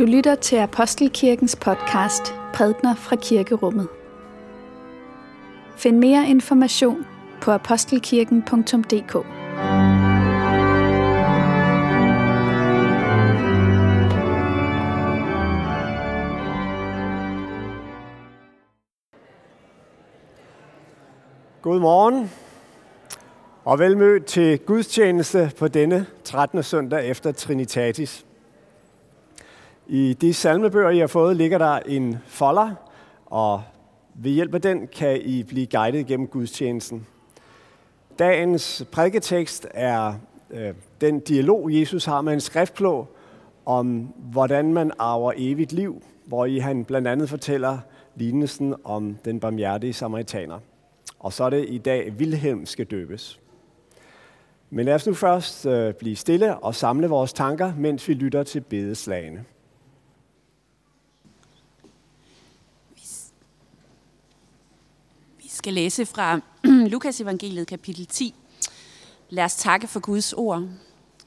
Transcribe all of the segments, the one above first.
Du lytter til Apostelkirkens podcast Prædner fra Kirkerummet. Find mere information på apostelkirken.dk. God morgen og velmødt til gudstjeneste på denne 13. søndag efter Trinitatis. I de salmebøger, I har fået, ligger der en folder, og ved hjælp af den kan I blive guidet gennem gudstjenesten. Dagens prædiketekst er øh, den dialog, Jesus har med en skriftklog om, hvordan man arver evigt liv, hvor I han blandt andet fortæller lignelsen om den barmhjertige samaritaner. Og så er det i dag, Vilhelm skal døbes. Men lad os nu først øh, blive stille og samle vores tanker, mens vi lytter til bedeslagene. Skal læse fra Lukas evangeliet kapitel 10. Lad os takke for Guds ord.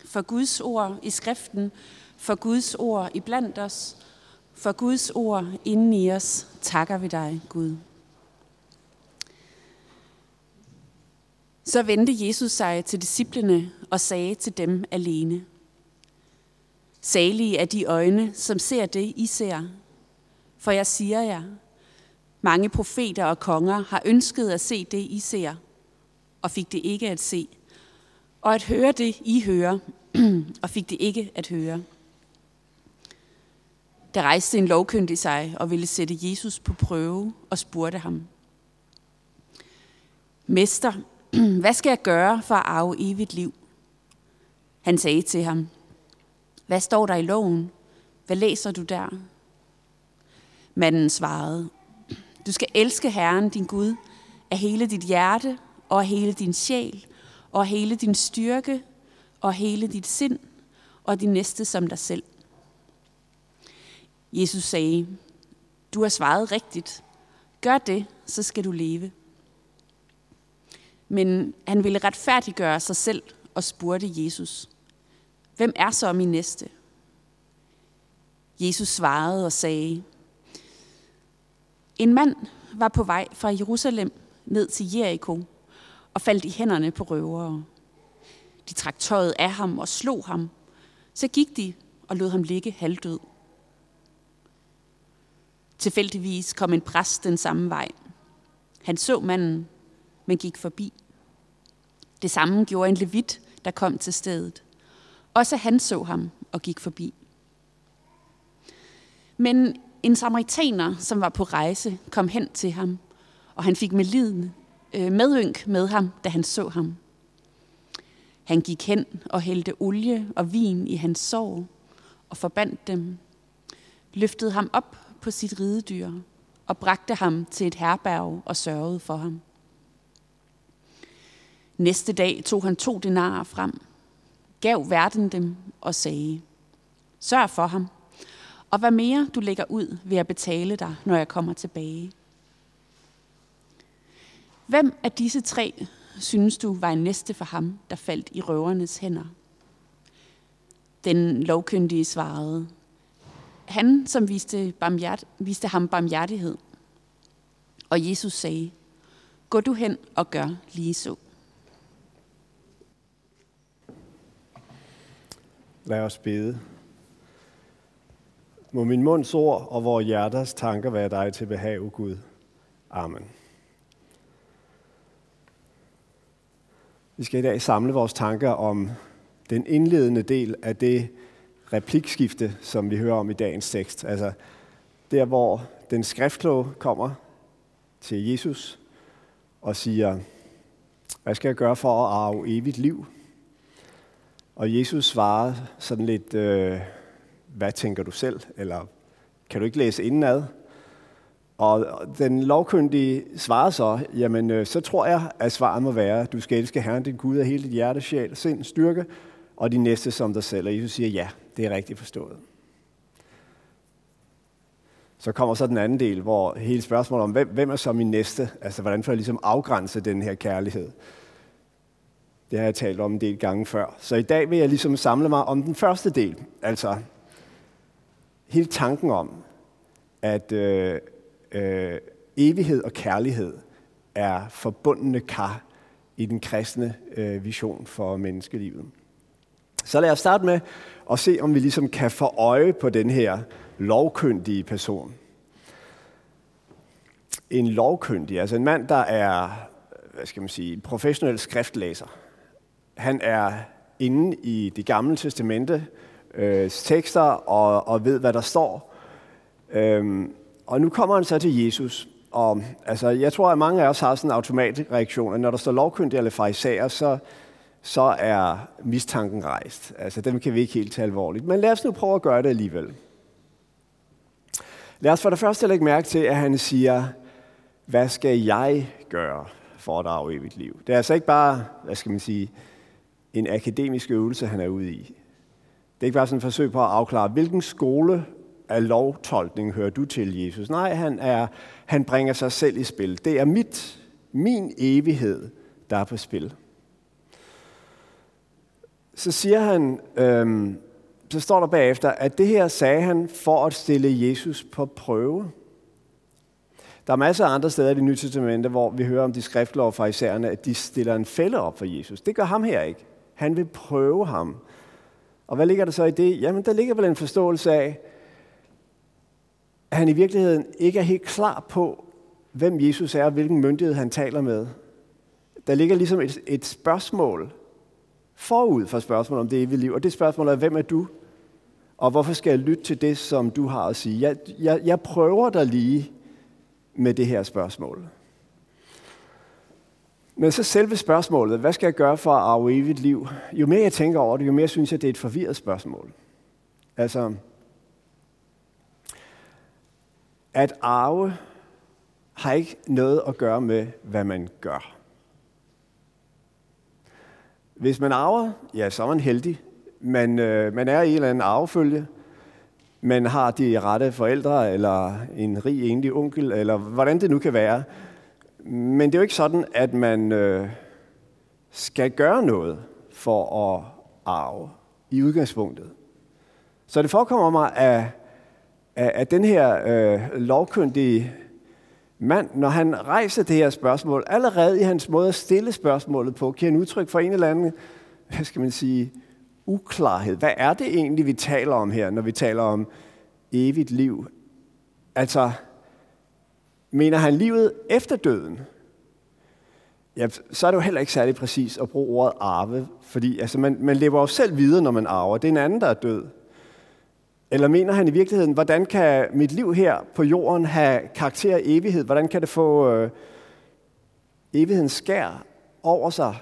For Guds ord i skriften, for Guds ord i blandt os, for Guds ord inden i os, takker vi dig, Gud. Så vendte Jesus sig til disciplene og sagde til dem alene. Salige er de øjne, som ser det, I ser. For jeg siger jer, mange profeter og konger har ønsket at se det, I ser, og fik det ikke at se, og at høre det, I hører, og fik det ikke at høre. Der rejste en lovkyndig sig og ville sætte Jesus på prøve og spurgte ham. Mester, hvad skal jeg gøre for at arve evigt liv? Han sagde til ham, hvad står der i loven? Hvad læser du der? Manden svarede, du skal elske Herren, din Gud, af hele dit hjerte, og af hele din sjæl, og af hele din styrke, og af hele dit sind, og din næste som dig selv. Jesus sagde, du har svaret rigtigt. Gør det, så skal du leve. Men han ville retfærdiggøre sig selv og spurgte Jesus, hvem er så min næste? Jesus svarede og sagde, en mand var på vej fra Jerusalem ned til Jericho og faldt i hænderne på røvere. De trak tøjet af ham og slog ham. Så gik de og lod ham ligge halvdød. Tilfældigvis kom en præst den samme vej. Han så manden, men gik forbi. Det samme gjorde en levit, der kom til stedet. Også han så ham og gik forbi. Men en samaritaner, som var på rejse, kom hen til ham, og han fik med liden, øh, medynk med ham, da han så ham. Han gik hen og hældte olie og vin i hans sår og forbandt dem, løftede ham op på sit ridedyr og bragte ham til et herberg og sørgede for ham. Næste dag tog han to denarer frem, gav verden dem og sagde, sørg for ham, og hvad mere du lægger ud, vil jeg betale dig, når jeg kommer tilbage. Hvem af disse tre synes du var en næste for ham, der faldt i røvernes hænder? Den lovkyndige svarede, han som viste, barmhjert, viste ham barmhjertighed. Og Jesus sagde, gå du hen og gør lige så. Lad os bede. Må min munds ord og vores hjerters tanker være dig til behag, o Gud. Amen. Vi skal i dag samle vores tanker om den indledende del af det replikskifte, som vi hører om i dagens tekst. Altså der, hvor den skriftkloge kommer til Jesus og siger, hvad skal jeg gøre for at arve evigt liv? Og Jesus svarede sådan lidt, øh, hvad tænker du selv? Eller kan du ikke læse indenad? Og den lovkyndige svarer så, jamen øh, så tror jeg, at svaret må være, du skal elske Herren din Gud af hele dit hjerte, sjæl, sind, styrke, og de næste som dig selv. Og Jesus siger, ja, det er rigtigt forstået. Så kommer så den anden del, hvor hele spørgsmålet om, hvem, hvem er så min næste? Altså, hvordan får jeg ligesom afgrænse den her kærlighed? Det har jeg talt om en del gange før. Så i dag vil jeg ligesom samle mig om den første del, altså hele tanken om, at øh, øh, evighed og kærlighed er forbundne kar i den kristne øh, vision for menneskelivet. Så lad os starte med at se, om vi ligesom kan få øje på den her lovkyndige person. En lovkyndig, altså en mand, der er, hvad skal man sige, professionel skriftlæser. Han er inde i det gamle testamente, øh, tekster og, og ved, hvad der står. Øhm, og nu kommer han så til Jesus. Og altså, jeg tror, at mange af os har sådan en automatreaktion, at når der står lovkyndige eller fariserer, så, så er mistanken rejst. Altså, dem kan vi ikke helt tage alvorligt. Men lad os nu prøve at gøre det alligevel. Lad os for det første lægge mærke til, at han siger, hvad skal jeg gøre for at arve evigt liv? Det er altså ikke bare, hvad skal man sige, en akademisk øvelse, han er ude i. Det er ikke bare sådan et forsøg på at afklare, hvilken skole af lovtolkning hører du til, Jesus? Nej, han, er, han bringer sig selv i spil. Det er mit, min evighed, der er på spil. Så siger han, øhm, så står der bagefter, at det her sagde han for at stille Jesus på prøve. Der er masser af andre steder i det nye testamente, hvor vi hører om de skriftlov fra isærne, at de stiller en fælde op for Jesus. Det gør ham her ikke. Han vil prøve ham. Og hvad ligger der så i det? Jamen, der ligger vel en forståelse af, at han i virkeligheden ikke er helt klar på, hvem Jesus er og hvilken myndighed han taler med. Der ligger ligesom et, et spørgsmål forud for spørgsmålet om det evige liv, og det spørgsmål er, hvem er du? Og hvorfor skal jeg lytte til det, som du har at sige? Jeg, jeg, jeg prøver dig lige med det her spørgsmål. Men så selve spørgsmålet, hvad skal jeg gøre for at arve evigt liv? Jo mere jeg tænker over det, jo mere synes jeg, det er et forvirret spørgsmål. Altså, at arve har ikke noget at gøre med, hvad man gør. Hvis man arver, ja, så er man heldig. Man, øh, man er i en eller anden arvefølge. Man har de rette forældre, eller en rig enlig onkel, eller hvordan det nu kan være. Men det er jo ikke sådan, at man øh, skal gøre noget for at arve i udgangspunktet. Så det forekommer mig, at, at, at den her øh, lovkyndige mand, når han rejser det her spørgsmål, allerede i hans måde at stille spørgsmålet på, kan en udtryk for en eller anden, hvad skal man sige, uklarhed. Hvad er det egentlig, vi taler om her, når vi taler om evigt liv? Altså, mener han livet efter døden? Ja, så er det jo heller ikke særlig præcis at bruge ordet arve, fordi altså, man, man lever jo selv videre, når man arver. Det er en anden, der er død. Eller mener han i virkeligheden, hvordan kan mit liv her på jorden have karakter af evighed? Hvordan kan det få øh, evighedens skær over sig?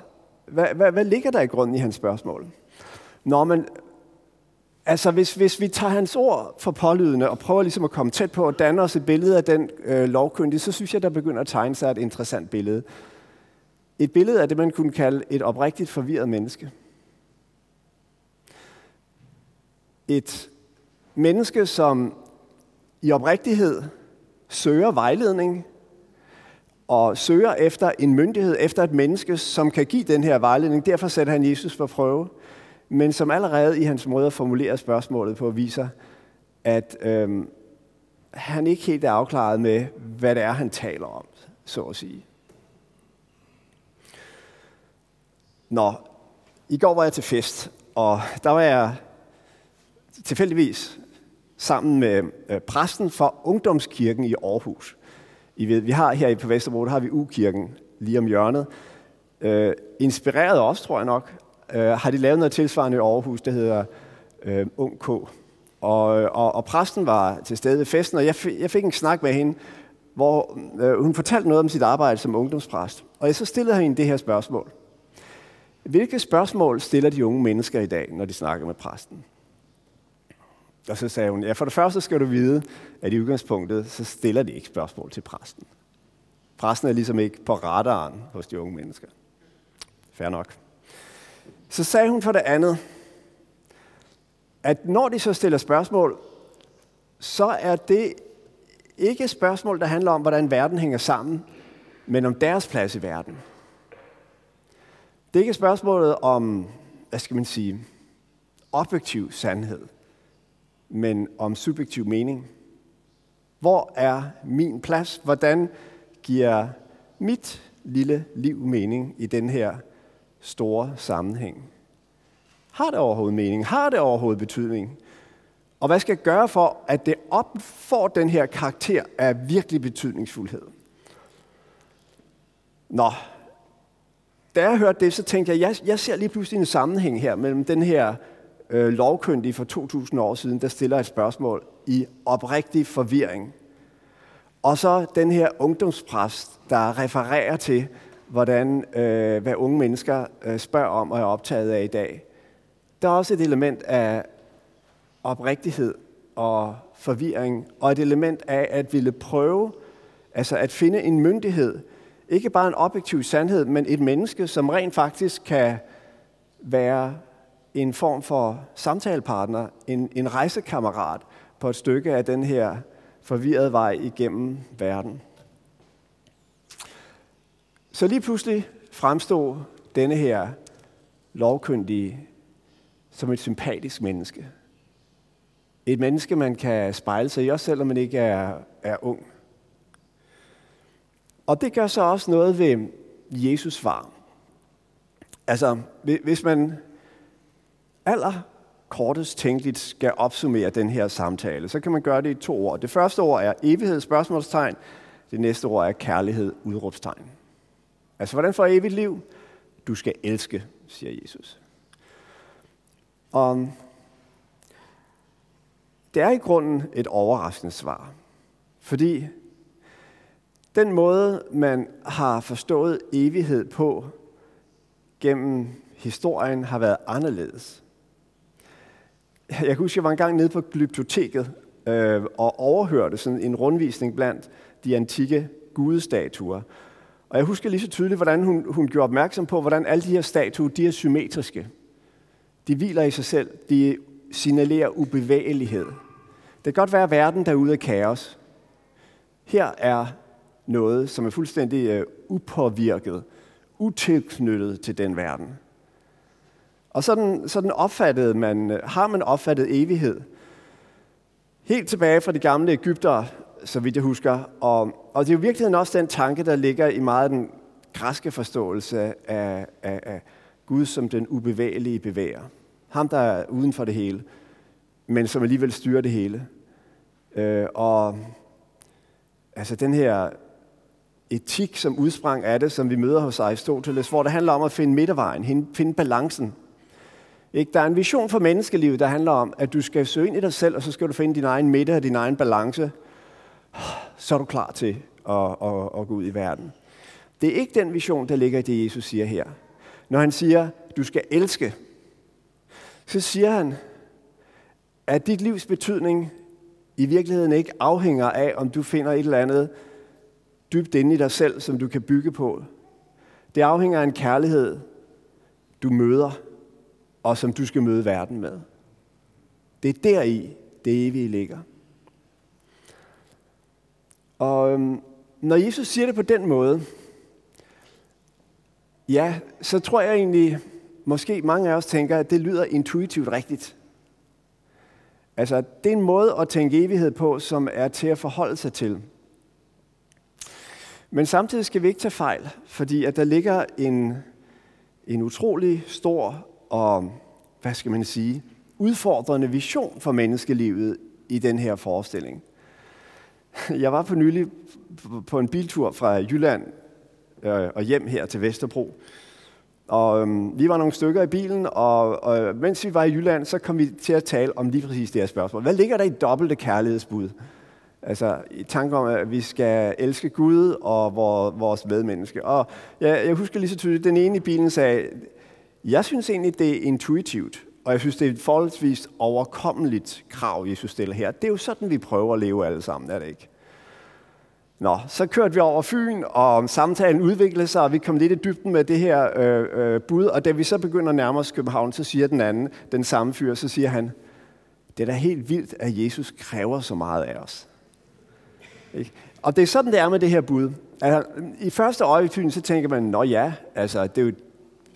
Hvad, hvad, hvad ligger der i grunden i hans spørgsmål? Nå, men altså hvis, hvis vi tager hans ord for pålydende og prøver ligesom at komme tæt på og danne os et billede af den øh, lovkyndige, så synes jeg, der begynder at tegne sig et interessant billede. Et billede af det, man kunne kalde et oprigtigt forvirret menneske. Et menneske, som i oprigtighed søger vejledning og søger efter en myndighed, efter et menneske, som kan give den her vejledning. Derfor sætter han Jesus for prøve, men som allerede i hans måde at formulere spørgsmålet på viser, at øhm, han ikke helt er afklaret med, hvad det er, han taler om, så at sige. Nå, i går var jeg til fest, og der var jeg tilfældigvis sammen med øh, præsten for Ungdomskirken i Aarhus. I ved, vi har her på Vesterbro, der har vi U-kirken lige om hjørnet. Øh, inspireret også, tror jeg nok, øh, har de lavet noget tilsvarende i Aarhus, der hedder øh, Ung K. Og, og, og præsten var til stede ved festen, og jeg, jeg fik en snak med hende, hvor øh, hun fortalte noget om sit arbejde som ungdomspræst. Og jeg så stillede hende det her spørgsmål. Hvilke spørgsmål stiller de unge mennesker i dag, når de snakker med præsten? Og så sagde hun, ja, for det første skal du vide, at i udgangspunktet, så stiller de ikke spørgsmål til præsten. Præsten er ligesom ikke på radaren hos de unge mennesker. Fair nok. Så sagde hun for det andet, at når de så stiller spørgsmål, så er det ikke et spørgsmål, der handler om, hvordan verden hænger sammen, men om deres plads i verden. Det er ikke spørgsmålet om, hvad skal man sige, objektiv sandhed men om subjektiv mening. Hvor er min plads? Hvordan giver mit lille liv mening i den her store sammenhæng? Har det overhovedet mening? Har det overhovedet betydning? Og hvad skal jeg gøre for, at det op får den her karakter af virkelig betydningsfuldhed? Nå, da jeg hørte det, så tænkte jeg, jeg, jeg ser lige pludselig en sammenhæng her mellem den her øh, lovkyndige for 2000 år siden, der stiller et spørgsmål i oprigtig forvirring. Og så den her ungdomspræst, der refererer til, hvordan, øh, hvad unge mennesker øh, spørger om og er optaget af i dag. Der er også et element af oprigtighed og forvirring, og et element af at ville prøve, altså at finde en myndighed, ikke bare en objektiv sandhed, men et menneske, som rent faktisk kan være en form for samtalepartner, en, en rejsekammerat på et stykke af den her forvirrede vej igennem verden. Så lige pludselig fremstod denne her lovkyndige som et sympatisk menneske. Et menneske, man kan spejle sig i, også selvom man ikke er, er ung. Og det gør så også noget ved Jesus svar. Altså, hvis man aller kortest tænkeligt skal opsummere den her samtale, så kan man gøre det i to ord. Det første ord er evighed, spørgsmålstegn. Det næste ord er kærlighed, udråbstegn. Altså, hvordan får evigt liv? Du skal elske, siger Jesus. Og det er i grunden et overraskende svar. Fordi den måde, man har forstået evighed på gennem historien, har været anderledes. Jeg kan huske, jeg var engang nede på glyptoteket øh, og overhørte sådan en rundvisning blandt de antikke gudestatuer. Og jeg husker lige så tydeligt, hvordan hun, hun gjorde opmærksom på, hvordan alle de her statuer, de er symmetriske. De hviler i sig selv. De signalerer ubevægelighed. Det kan godt være, at verden derude er kaos. Her er noget, som er fuldstændig øh, upåvirket, utilknyttet til den verden. Og sådan, sådan opfattede man, øh, har man opfattet evighed. Helt tilbage fra de gamle Ægypter, så vidt jeg husker. Og, og det er jo virkelig også den tanke, der ligger i meget af den græske forståelse af, af, af Gud som den ubevægelige bevæger. Ham, der er uden for det hele, men som alligevel styrer det hele. Øh, og altså den her etik, som udsprang af det, som vi møder hos Aristoteles, hvor det handler om at finde midtervejen, finde balancen. Ikke? Der er en vision for menneskelivet, der handler om, at du skal søge ind i dig selv, og så skal du finde din egen midte og din egen balance. Så er du klar til at, at, at gå ud i verden. Det er ikke den vision, der ligger i det, Jesus siger her. Når han siger, du skal elske, så siger han, at dit livs betydning i virkeligheden ikke afhænger af, om du finder et eller andet dybt inde i dig selv, som du kan bygge på. Det afhænger af en kærlighed, du møder, og som du skal møde verden med. Det er deri, det evige ligger. Og øhm, når Jesus siger det på den måde, ja, så tror jeg egentlig, måske mange af os tænker, at det lyder intuitivt rigtigt. Altså, det er en måde at tænke evighed på, som er til at forholde sig til. Men samtidig skal vi ikke tage fejl, fordi at der ligger en, en utrolig stor og, hvad skal man sige, udfordrende vision for menneskelivet i den her forestilling. Jeg var for nylig på en biltur fra Jylland øh, og hjem her til Vesterbro. Og øhm, vi var nogle stykker i bilen, og, og mens vi var i Jylland, så kom vi til at tale om lige præcis det her spørgsmål. Hvad ligger der i dobbelte kærlighedsbud? Altså i tanke om, at vi skal elske Gud og vores medmenneske. Og jeg, jeg husker lige så tydeligt, den ene i bilen sagde, jeg synes egentlig, det er intuitivt, og jeg synes, det er et forholdsvis overkommeligt krav, Jesus stiller her. Det er jo sådan, vi prøver at leve alle sammen, er det ikke? Nå, så kørte vi over Fyn, og samtalen udviklede sig, og vi kom lidt i dybden med det her øh, øh, bud. Og da vi så begynder at nærme os København, så siger den anden, den samme fyr, så siger han, det er da helt vildt, at Jesus kræver så meget af os. Ikke? Og det er sådan, det er med det her bud. Altså, I første øjeblik, så tænker man, nå ja, altså, det er jo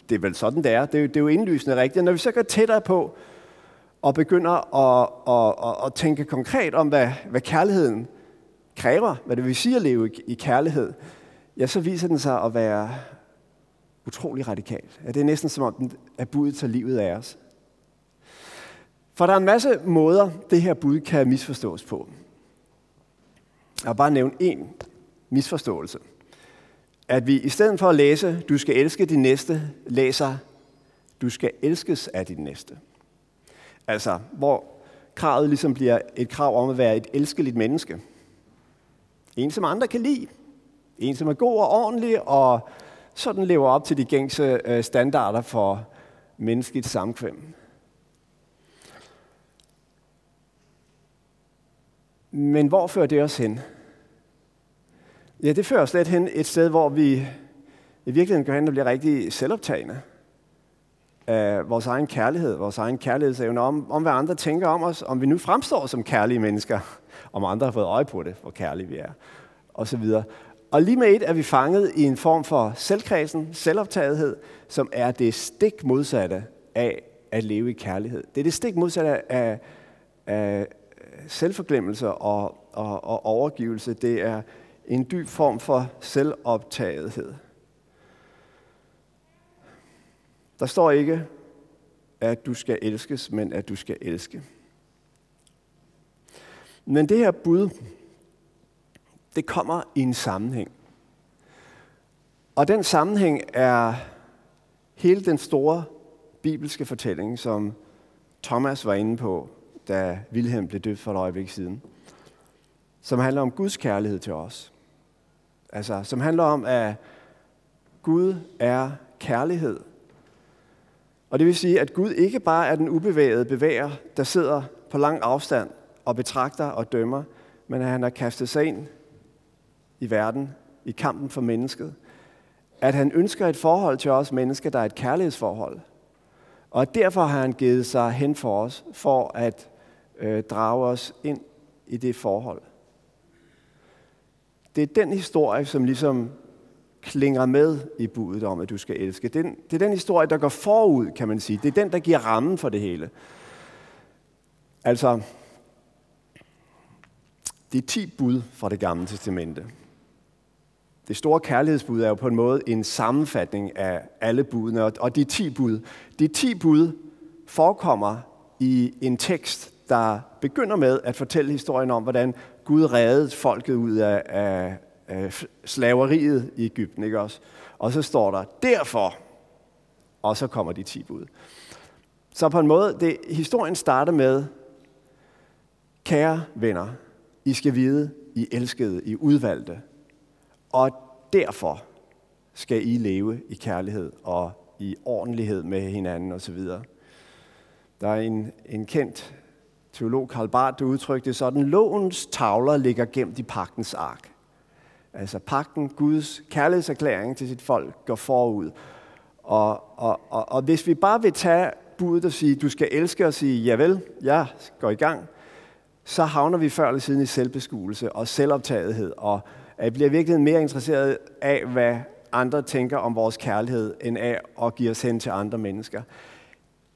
det er vel sådan, det er. Det er jo, det er jo indlysende rigtigt. Når vi så går tættere på, og begynder at, at, at, at tænke konkret om, hvad, hvad kærligheden kræver, hvad det vil sige at leve i, i kærlighed, ja, så viser den sig at være utrolig radikal. Ja, det er næsten som om, den er budet til livet af os. For der er en masse måder, det her bud kan misforstås på. Jeg vil bare nævne en misforståelse. At vi i stedet for at læse, du skal elske din næste, læser, du skal elskes af din næste. Altså, hvor kravet ligesom bliver et krav om at være et elskeligt menneske. En, som andre kan lide. En, som er god og ordentlig, og sådan lever op til de gængse øh, standarder for menneskeligt samkvem. Men hvor fører det os hen? Ja, det fører os lidt hen et sted, hvor vi i virkeligheden går hen og bliver rigtig selvoptagende af vores egen kærlighed, vores egen kærlighedsevne, om, om hvad andre tænker om os, om vi nu fremstår som kærlige mennesker, om andre har fået øje på det, hvor kærlige vi er, og så videre. Og lige med et er vi fanget i en form for selvkredsen, selvoptagethed, som er det stik modsatte af at leve i kærlighed. Det er det stik modsatte af, af selvforglemmelse og, og, og overgivelse. Det er en dyb form for selvoptagethed. Der står ikke, at du skal elskes, men at du skal elske. Men det her bud, det kommer i en sammenhæng. Og den sammenhæng er hele den store bibelske fortælling, som Thomas var inde på, da Wilhelm blev døbt for et øjeblik siden. Som handler om Guds kærlighed til os. Altså, som handler om, at Gud er kærlighed. Og det vil sige, at Gud ikke bare er den ubevægede bevæger, der sidder på lang afstand og betragter og dømmer, men at han har kastet sig ind i verden, i kampen for mennesket. At han ønsker et forhold til os mennesker, der er et kærlighedsforhold. Og derfor har han givet sig hen for os, for at øh, drage os ind i det forhold. Det er den historie, som ligesom klinger med i budet om, at du skal elske. Det er, den, det er den historie, der går forud, kan man sige. Det er den, der giver rammen for det hele. Altså, det er ti bud fra det gamle testamente. Det store kærlighedsbud er jo på en måde en sammenfatning af alle budene, og de ti bud. De ti bud forekommer i en tekst, der begynder med at fortælle historien om, hvordan Gud reddede folket ud af, af, af slaveriet i Ægypten. Ikke også? Og så står der, derfor, og så kommer de ti bud. Så på en måde, det, historien starter med, kære venner, I skal vide, I elskede, I udvalgte, og derfor skal I leve i kærlighed og i ordentlighed med hinanden osv. Der er en, en kendt teolog Karl Barth, udtrykte det sådan, lovens tavler ligger gemt i pagtens ark. Altså pagten, Guds kærlighedserklæring til sit folk, går forud. Og, og, og, og hvis vi bare vil tage budet og sige, du skal elske og sige, javel, jeg går i gang, så havner vi før eller siden i selvbeskuelse og selvoptagethed, og at bliver virkelig mere interesseret af, hvad andre tænker om vores kærlighed, end af at give os hen til andre mennesker.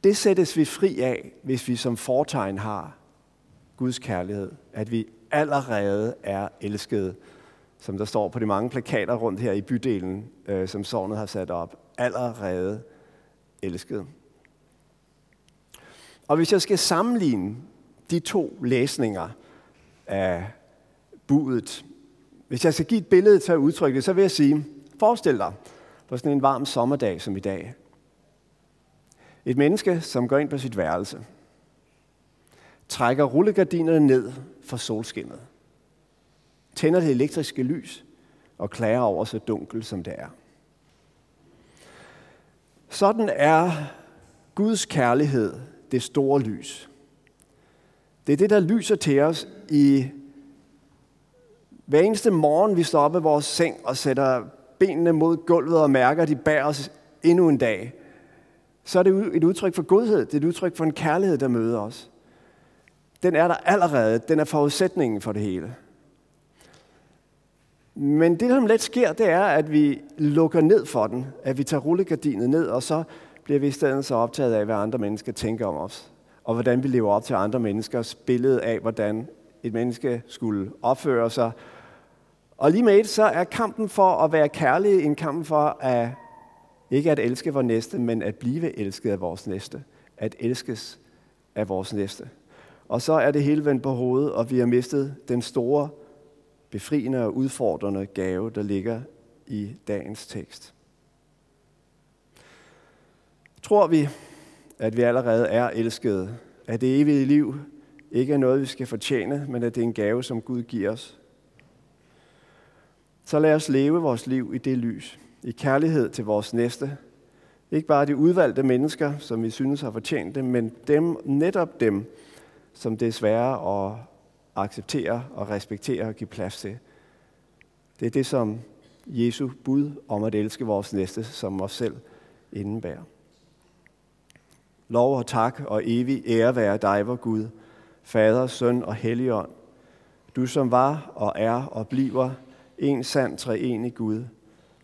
Det sættes vi fri af, hvis vi som fortegn har Guds kærlighed. At vi allerede er elskede, som der står på de mange plakater rundt her i bydelen, øh, som sovnet har sat op. Allerede elskede. Og hvis jeg skal sammenligne de to læsninger af budet, hvis jeg skal give et billede til at udtrykke det, så vil jeg sige, forestil dig på sådan en varm sommerdag som i dag, et menneske, som går ind på sit værelse, trækker rullegardinerne ned for solskinnet, tænder det elektriske lys og klager over så dunkel, som det er. Sådan er Guds kærlighed det store lys. Det er det, der lyser til os i hver eneste morgen, vi står op i vores seng og sætter benene mod gulvet og mærker, at de bærer os endnu en dag så er det et udtryk for godhed. Det er et udtryk for en kærlighed, der møder os. Den er der allerede. Den er forudsætningen for det hele. Men det, som let sker, det er, at vi lukker ned for den. At vi tager rullegardinet ned, og så bliver vi i stedet så optaget af, hvad andre mennesker tænker om os. og hvordan vi lever op til andre menneskers billede af, hvordan et menneske skulle opføre sig. Og lige med et, så er kampen for at være kærlig en kamp for at ikke at elske vores næste, men at blive elsket af vores næste. At elskes af vores næste. Og så er det hele vendt på hovedet, og vi har mistet den store, befriende og udfordrende gave, der ligger i dagens tekst. Tror vi, at vi allerede er elskede, at det evige liv ikke er noget, vi skal fortjene, men at det er en gave, som Gud giver os. Så lad os leve vores liv i det lys, i kærlighed til vores næste. Ikke bare de udvalgte mennesker, som vi synes har fortjent det, men dem, netop dem, som det er svære at acceptere og respektere og give plads til. Det er det, som Jesu bud om at elske vores næste som os selv indebærer. Lov og tak og evig ære være dig, vor Gud, Fader, Søn og Helligånd. Du som var og er og bliver en sand treenig Gud,